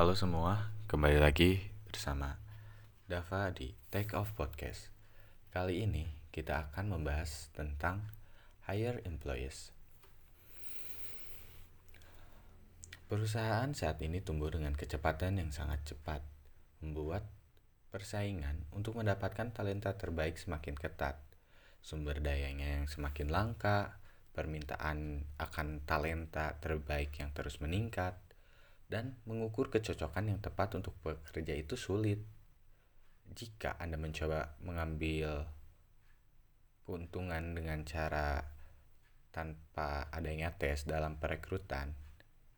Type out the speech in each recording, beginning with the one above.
Halo semua, kembali lagi bersama Dava di Take Off Podcast. Kali ini kita akan membahas tentang hire employees. Perusahaan saat ini tumbuh dengan kecepatan yang sangat cepat, membuat persaingan untuk mendapatkan talenta terbaik semakin ketat. Sumber dayanya yang semakin langka, permintaan akan talenta terbaik yang terus meningkat, dan mengukur kecocokan yang tepat untuk pekerja itu sulit. Jika Anda mencoba mengambil keuntungan dengan cara tanpa adanya tes dalam perekrutan,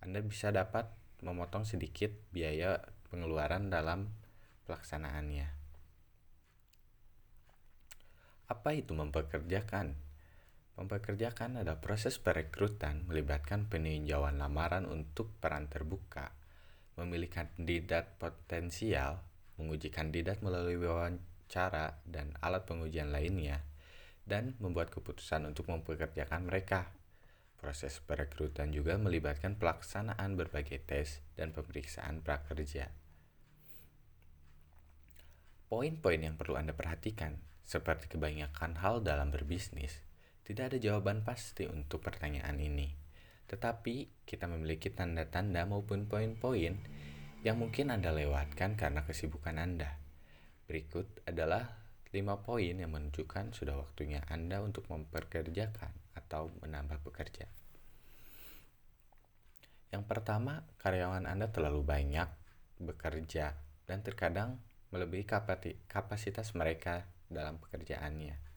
Anda bisa dapat memotong sedikit biaya pengeluaran dalam pelaksanaannya. Apa itu mempekerjakan? Mempekerjakan adalah proses perekrutan melibatkan peninjauan lamaran untuk peran terbuka, memilih kandidat potensial, menguji kandidat melalui wawancara dan alat pengujian lainnya, dan membuat keputusan untuk mempekerjakan mereka. Proses perekrutan juga melibatkan pelaksanaan berbagai tes dan pemeriksaan prakerja. Poin-poin yang perlu Anda perhatikan, seperti kebanyakan hal dalam berbisnis, tidak ada jawaban pasti untuk pertanyaan ini, tetapi kita memiliki tanda-tanda maupun poin-poin yang mungkin Anda lewatkan karena kesibukan Anda. Berikut adalah 5 poin yang menunjukkan sudah waktunya Anda untuk memperkerjakan atau menambah pekerja. Yang pertama, karyawan Anda terlalu banyak bekerja dan terkadang melebihi kapasitas mereka dalam pekerjaannya.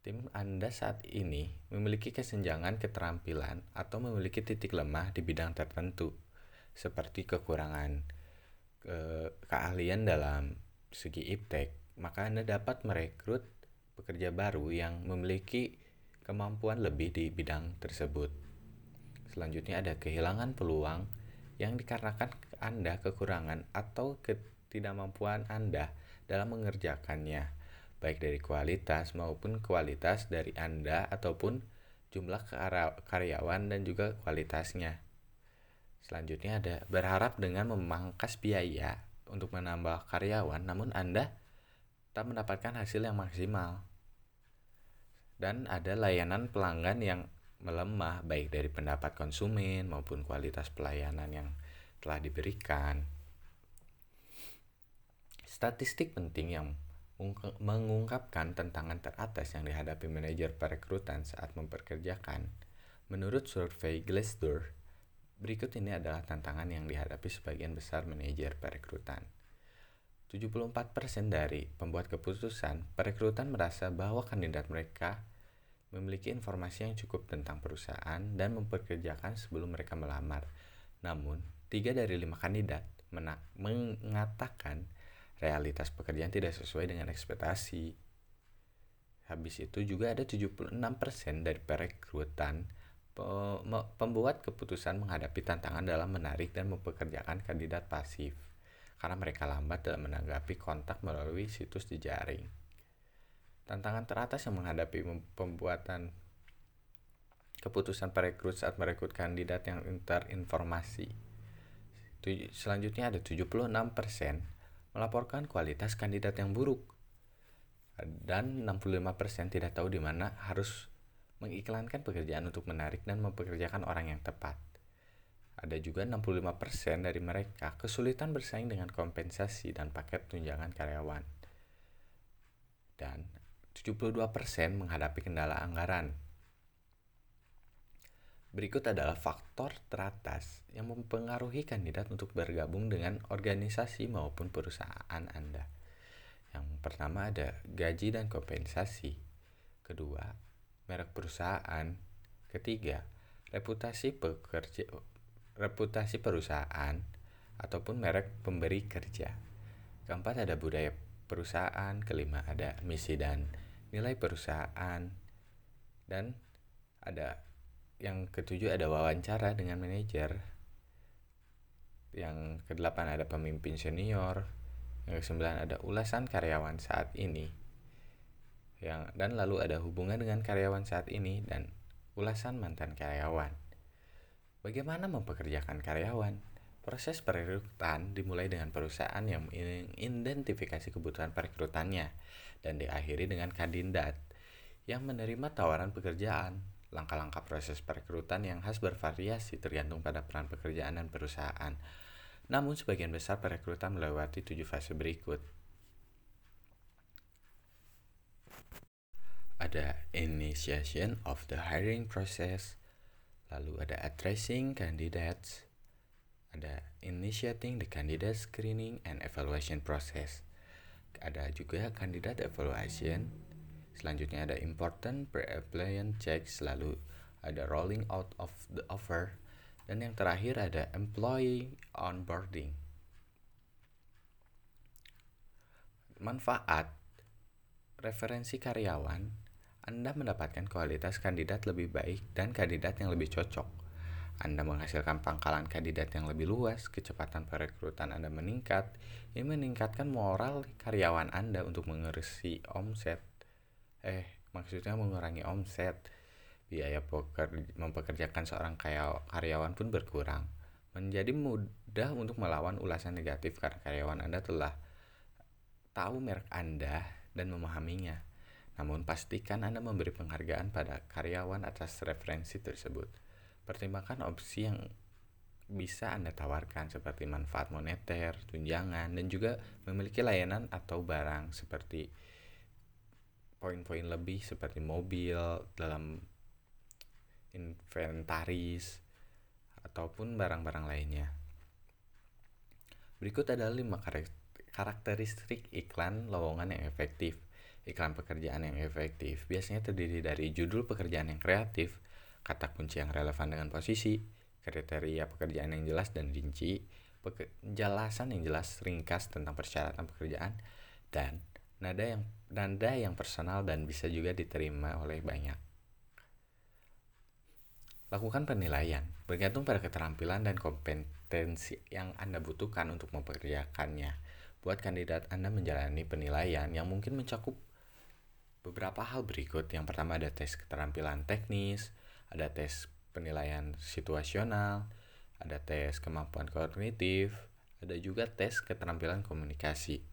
Tim Anda saat ini memiliki kesenjangan keterampilan atau memiliki titik lemah di bidang tertentu, seperti kekurangan ke keahlian dalam segi iptek, maka Anda dapat merekrut pekerja baru yang memiliki kemampuan lebih di bidang tersebut. Selanjutnya ada kehilangan peluang yang dikarenakan Anda kekurangan atau ketidakmampuan Anda dalam mengerjakannya baik dari kualitas maupun kualitas dari Anda ataupun jumlah karyawan dan juga kualitasnya. Selanjutnya ada berharap dengan memangkas biaya untuk menambah karyawan namun Anda tak mendapatkan hasil yang maksimal. Dan ada layanan pelanggan yang melemah baik dari pendapat konsumen maupun kualitas pelayanan yang telah diberikan. Statistik penting yang mengungkapkan tantangan teratas yang dihadapi manajer perekrutan saat memperkerjakan. Menurut survei Glassdoor, berikut ini adalah tantangan yang dihadapi sebagian besar manajer perekrutan. 74% dari pembuat keputusan perekrutan merasa bahwa kandidat mereka memiliki informasi yang cukup tentang perusahaan dan memperkerjakan sebelum mereka melamar. Namun, tiga dari lima kandidat mengatakan realitas pekerjaan tidak sesuai dengan ekspektasi. Habis itu juga ada 76% dari perekrutan pembuat keputusan menghadapi tantangan dalam menarik dan mempekerjakan kandidat pasif karena mereka lambat dalam menanggapi kontak melalui situs di jaring. Tantangan teratas yang menghadapi pembuatan keputusan perekrut saat merekrut kandidat yang terinformasi. Selanjutnya ada 76% melaporkan kualitas kandidat yang buruk. Dan 65% tidak tahu di mana harus mengiklankan pekerjaan untuk menarik dan mempekerjakan orang yang tepat. Ada juga 65% dari mereka kesulitan bersaing dengan kompensasi dan paket tunjangan karyawan. Dan 72% menghadapi kendala anggaran Berikut adalah faktor teratas yang mempengaruhi kandidat untuk bergabung dengan organisasi maupun perusahaan Anda. Yang pertama ada gaji dan kompensasi. Kedua, merek perusahaan. Ketiga, reputasi pekerja reputasi perusahaan ataupun merek pemberi kerja. Keempat ada budaya perusahaan, kelima ada misi dan nilai perusahaan dan ada yang ketujuh ada wawancara dengan manajer. Yang kedelapan ada pemimpin senior. Yang kesembilan ada ulasan karyawan saat ini. Yang dan lalu ada hubungan dengan karyawan saat ini dan ulasan mantan karyawan. Bagaimana mempekerjakan karyawan? Proses perekrutan dimulai dengan perusahaan yang mengidentifikasi kebutuhan perekrutannya dan diakhiri dengan kandidat yang menerima tawaran pekerjaan. Langkah-langkah proses perekrutan yang khas bervariasi tergantung pada peran pekerjaan dan perusahaan. Namun sebagian besar perekrutan melewati tujuh fase berikut. Ada initiation of the hiring process, lalu ada addressing candidates, ada initiating the candidate screening and evaluation process. Ada juga candidate evaluation. Selanjutnya ada important pre-appliance checks, lalu ada rolling out of the offer, dan yang terakhir ada employee onboarding. Manfaat referensi karyawan, Anda mendapatkan kualitas kandidat lebih baik dan kandidat yang lebih cocok anda menghasilkan pangkalan kandidat yang lebih luas, kecepatan perekrutan Anda meningkat, ini meningkatkan moral karyawan Anda untuk mengerisi omset. Eh, maksudnya mengurangi omset. Biaya mempekerjakan seorang karyawan pun berkurang. Menjadi mudah untuk melawan ulasan negatif karena karyawan Anda telah tahu merek Anda dan memahaminya. Namun pastikan Anda memberi penghargaan pada karyawan atas referensi tersebut. Pertimbangkan opsi yang bisa Anda tawarkan seperti manfaat moneter, tunjangan, dan juga memiliki layanan atau barang seperti poin-poin lebih seperti mobil dalam inventaris ataupun barang-barang lainnya. Berikut adalah lima karakteristik iklan lowongan yang efektif. Iklan pekerjaan yang efektif biasanya terdiri dari judul pekerjaan yang kreatif, kata kunci yang relevan dengan posisi, kriteria pekerjaan yang jelas dan rinci, penjelasan yang jelas ringkas tentang persyaratan pekerjaan, dan nada yang nada yang personal dan bisa juga diterima oleh banyak. Lakukan penilaian bergantung pada keterampilan dan kompetensi yang Anda butuhkan untuk mempekerjakannya. Buat kandidat Anda menjalani penilaian yang mungkin mencakup beberapa hal berikut. Yang pertama ada tes keterampilan teknis, ada tes penilaian situasional, ada tes kemampuan kognitif, ada juga tes keterampilan komunikasi.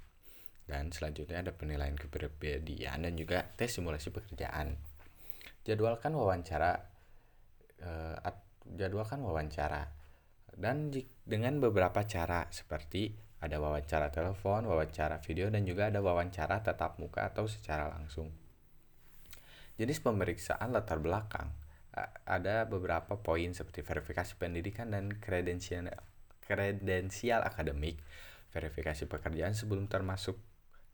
Dan selanjutnya ada penilaian kepribadian dan juga tes simulasi pekerjaan. Jadwalkan wawancara uh, jadwalkan wawancara dan dengan beberapa cara seperti ada wawancara telepon, wawancara video dan juga ada wawancara tatap muka atau secara langsung. Jenis pemeriksaan latar belakang ada beberapa poin seperti verifikasi pendidikan dan kredensial kredensial akademik, verifikasi pekerjaan sebelum termasuk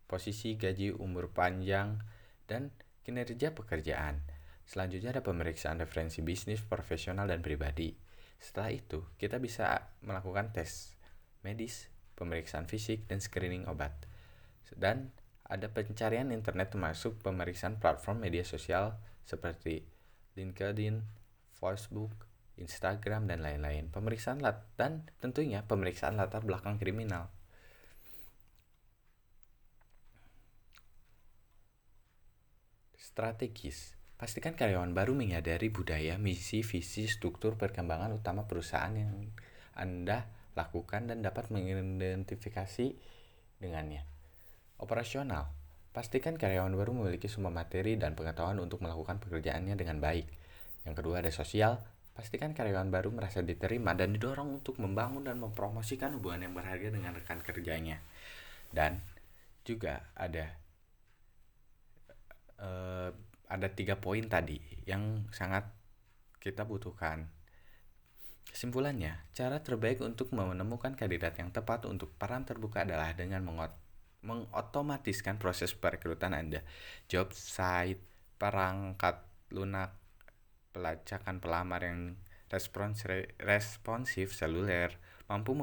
posisi gaji umur panjang dan kinerja pekerjaan. Selanjutnya ada pemeriksaan referensi bisnis, profesional dan pribadi. Setelah itu, kita bisa melakukan tes medis, pemeriksaan fisik dan screening obat. Dan ada pencarian internet termasuk pemeriksaan platform media sosial seperti LinkedIn, Facebook, Instagram, dan lain-lain. Pemeriksaan lat dan tentunya pemeriksaan latar belakang kriminal. Strategis. Pastikan karyawan baru menyadari budaya, misi, visi, struktur perkembangan utama perusahaan yang Anda lakukan dan dapat mengidentifikasi dengannya. Operasional Pastikan karyawan baru memiliki semua materi dan pengetahuan untuk melakukan pekerjaannya dengan baik. Yang kedua ada sosial, pastikan karyawan baru merasa diterima dan didorong untuk membangun dan mempromosikan hubungan yang berharga dengan rekan kerjanya. Dan juga ada uh, ada tiga poin tadi yang sangat kita butuhkan. Kesimpulannya, cara terbaik untuk menemukan kandidat yang tepat untuk peran terbuka adalah dengan mengot mengotomatiskan proses perekrutan Anda. Job site, perangkat lunak, pelacakan pelamar yang respons responsif seluler mampu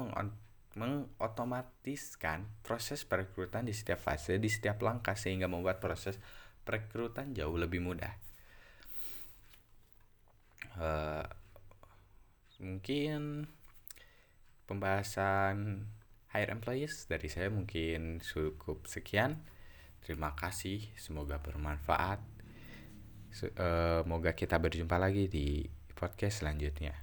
mengotomatiskan proses perekrutan di setiap fase, di setiap langkah sehingga membuat proses perekrutan jauh lebih mudah. Uh, mungkin pembahasan hire employees dari saya mungkin cukup sekian. Terima kasih semoga bermanfaat. Semoga kita berjumpa lagi di podcast selanjutnya